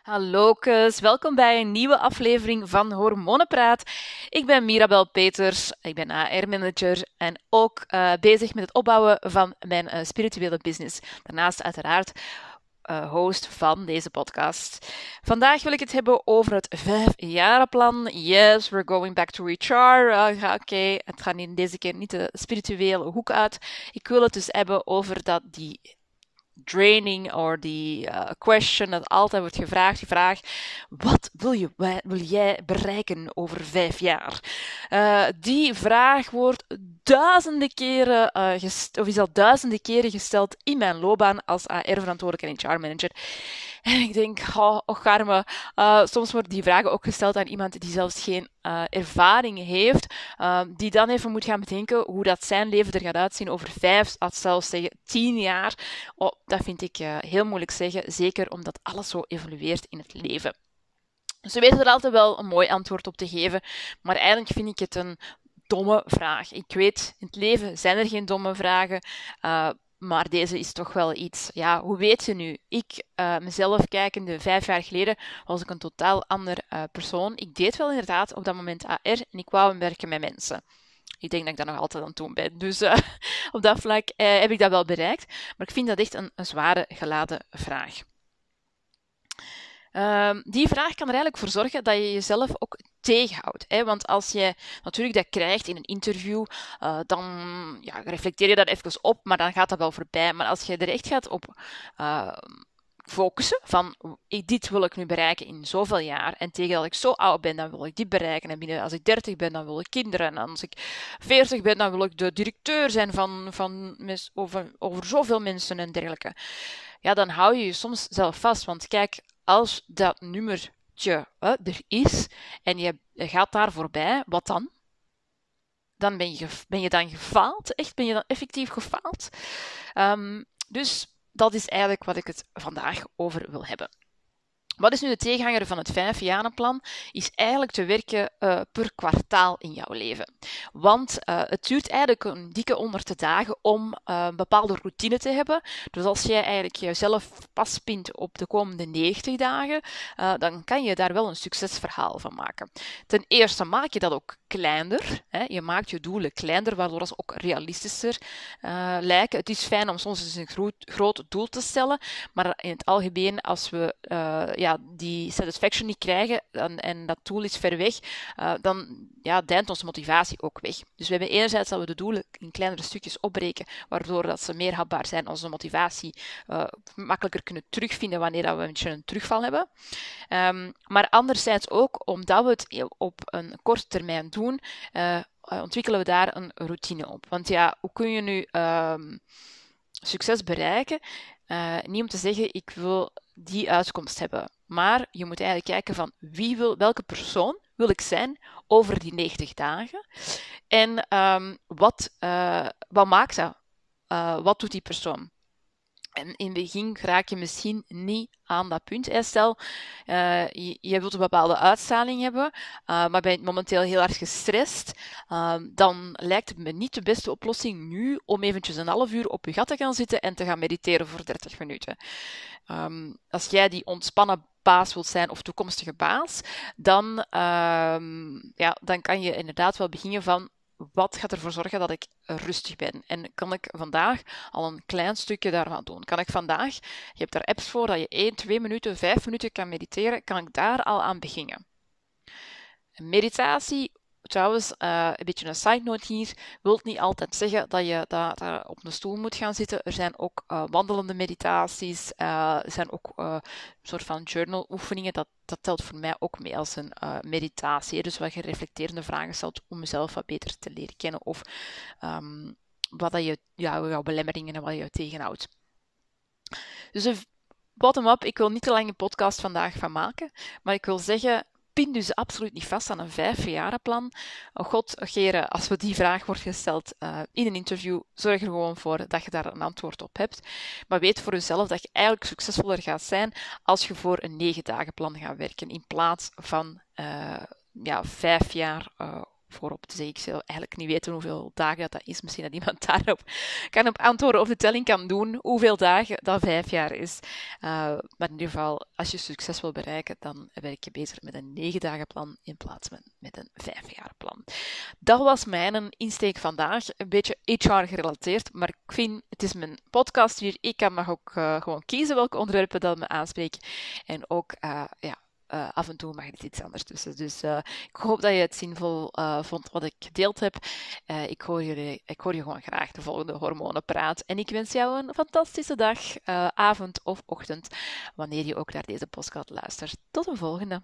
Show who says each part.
Speaker 1: Hallo welkom bij een nieuwe aflevering van Hormonenpraat. Ik ben Mirabel Peters, ik ben AR-manager en ook uh, bezig met het opbouwen van mijn uh, spirituele business. Daarnaast uiteraard uh, host van deze podcast. Vandaag wil ik het hebben over het vijfjarenplan. Yes, we're going back to recharge. Uh, Oké, het gaat in deze keer niet de spirituele hoek uit. Ik wil het dus hebben over dat die draining or die uh, question dat altijd wordt gevraagd, die vraag, wat wil, je, wil jij bereiken over vijf jaar? Uh, die vraag wordt duizenden keren, uh, of is al duizenden keren gesteld in mijn loopbaan als AR-verantwoordelijke en HR-manager. En ik denk, oh, oh arme, uh, soms worden die vragen ook gesteld aan iemand die zelfs geen uh, ervaring heeft, die dan even moet gaan bedenken hoe dat zijn leven er gaat uitzien over vijf, of zelfs tien jaar. Oh, dat vind ik heel moeilijk zeggen, zeker omdat alles zo evolueert in het leven. Ze weten er altijd wel een mooi antwoord op te geven, maar eigenlijk vind ik het een domme vraag. Ik weet, in het leven zijn er geen domme vragen. Uh, maar deze is toch wel iets. Ja, hoe weet je nu? Ik, uh, mezelf kijkende, vijf jaar geleden, was ik een totaal ander uh, persoon. Ik deed wel inderdaad op dat moment AR en ik wou werken met mensen. Ik denk dat ik dat nog altijd aan het doen ben. Dus op dat vlak heb ik dat wel bereikt. Maar ik vind dat echt een, een zware geladen vraag. Um, die vraag kan er eigenlijk voor zorgen dat je jezelf ook tegenhoudt. Hè? Want als je natuurlijk dat krijgt in een interview, uh, dan ja, reflecteer je daar even op, maar dan gaat dat wel voorbij. Maar als je er echt gaat op uh, focussen van dit wil ik nu bereiken in zoveel jaar en tegen dat ik zo oud ben, dan wil ik dit bereiken en als ik 30 ben, dan wil ik kinderen en als ik 40 ben, dan wil ik de directeur zijn van, van over, over zoveel mensen en dergelijke. Ja, dan hou je je soms zelf vast, want kijk, als dat er is en je gaat daar voorbij, wat dan? Dan ben je, ben je dan gefaald? Echt, ben je dan effectief gefaald? Um, dus dat is eigenlijk wat ik het vandaag over wil hebben. Wat is nu de tegenhanger van het vijfjarenplan? Is eigenlijk te werken uh, per kwartaal in jouw leven. Want uh, het duurt eigenlijk een dikke honderd dagen om uh, een bepaalde routine te hebben. Dus als jij eigenlijk jezelf paspint op de komende 90 dagen, dan kan je daar wel een succesverhaal van maken. Ten eerste maak je dat ook kleiner. Hè? Je maakt je doelen kleiner, waardoor ze ook realistischer lijken. Het is fijn om soms eens een groot, groot doel te stellen, maar in het algemeen, als we ja, die satisfaction niet krijgen en, en dat doel is ver weg, uh, dan ja, deint onze motivatie ook weg. Dus we hebben enerzijds dat we de doelen in kleinere stukjes opbreken, waardoor dat ze meer hapbaar zijn, onze motivatie uh, makkelijker kunnen terugvinden wanneer dat we een beetje een terugval hebben. Um, maar anderzijds ook omdat we het op een korte termijn doen, uh, ontwikkelen we daar een routine op. Want ja, hoe kun je nu um, succes bereiken? Niet om te zeggen, ik wil die uitkomst hebben. Maar je moet eigenlijk kijken van wie wil, welke persoon wil ik zijn over die 90 dagen. En um, wat, uh, wat maakt dat? Uh, wat doet die persoon? En in het begin raak je misschien niet aan dat punt. Stel, uh, je, je, wilt een bepaalde uitstraling hebben, uh, maar ben je momenteel heel erg gestrest, uh, dan lijkt het me niet de beste oplossing nu om eventjes een half uur op je gat te gaan zitten en te gaan mediteren voor 30 minuten. Um, als jij die ontspannen baas wilt zijn of toekomstige baas, dan, um, ja, dan kan je inderdaad wel beginnen van wat gaat ervoor zorgen dat ik rustig ben? En kan ik vandaag al een klein stukje daarvan doen? Kan ik vandaag, je hebt daar apps voor dat je 1, 2 minuten, 5 minuten kan mediteren, kan ik daar al aan beginnen? Meditatie Trouwens, uh, een beetje een side note hier, wilt niet altijd zeggen dat je daar op een stoel moet gaan zitten. Er zijn ook uh, wandelende meditaties, er zijn ook een soort van journal oefeningen. Dat, dat telt voor mij ook mee als een meditatie. Dus waar je reflecterende vragen stelt om jezelf wat beter te leren kennen of um, wat dat je, ja, jouw belemmeringen en wat je tegenhoudt. Dus bottom-up, ik wil niet te lange podcast vandaag van maken, maar ik wil zeggen, pin dus absoluut niet vast aan een vijfjarenplan. Oh god, Geren, als we die vraag wordt gesteld uh, in een interview, zorg er gewoon voor dat je daar een antwoord op hebt. Maar weet voor jezelf dat je eigenlijk succesvoller gaat zijn als je voor een negen dagen plan gaat werken in plaats van uh, ja, vijf jaar uh, voorop. Dus ik zou eigenlijk niet weten hoeveel dagen dat, is. Misschien dat iemand daarop kan op antwoorden of de telling kan doen hoeveel dagen dat vijf jaar is. Uh, maar in ieder geval, als je succes wil bereiken, dan werk je bezig met een negen dagen plan in plaats van met een vijf jaar plan. Dat was mijn insteek vandaag. Een beetje HR gerelateerd, maar ik vind, het is mijn podcast hier. Ik mag ook uh, gewoon kiezen welke onderwerpen dat me aanspreken. En ook, uh, ja, uh, af en toe mag er iets anders tussen. Dus uh, ik hoop dat je het zinvol uh, vond wat ik gedeeld heb. ik, hoor je, ik hoor je gewoon graag de volgende hormonenpraat. En ik wens jou een fantastische dag, avond of ochtend, wanneer je ook naar deze podcast luistert. Tot een volgende.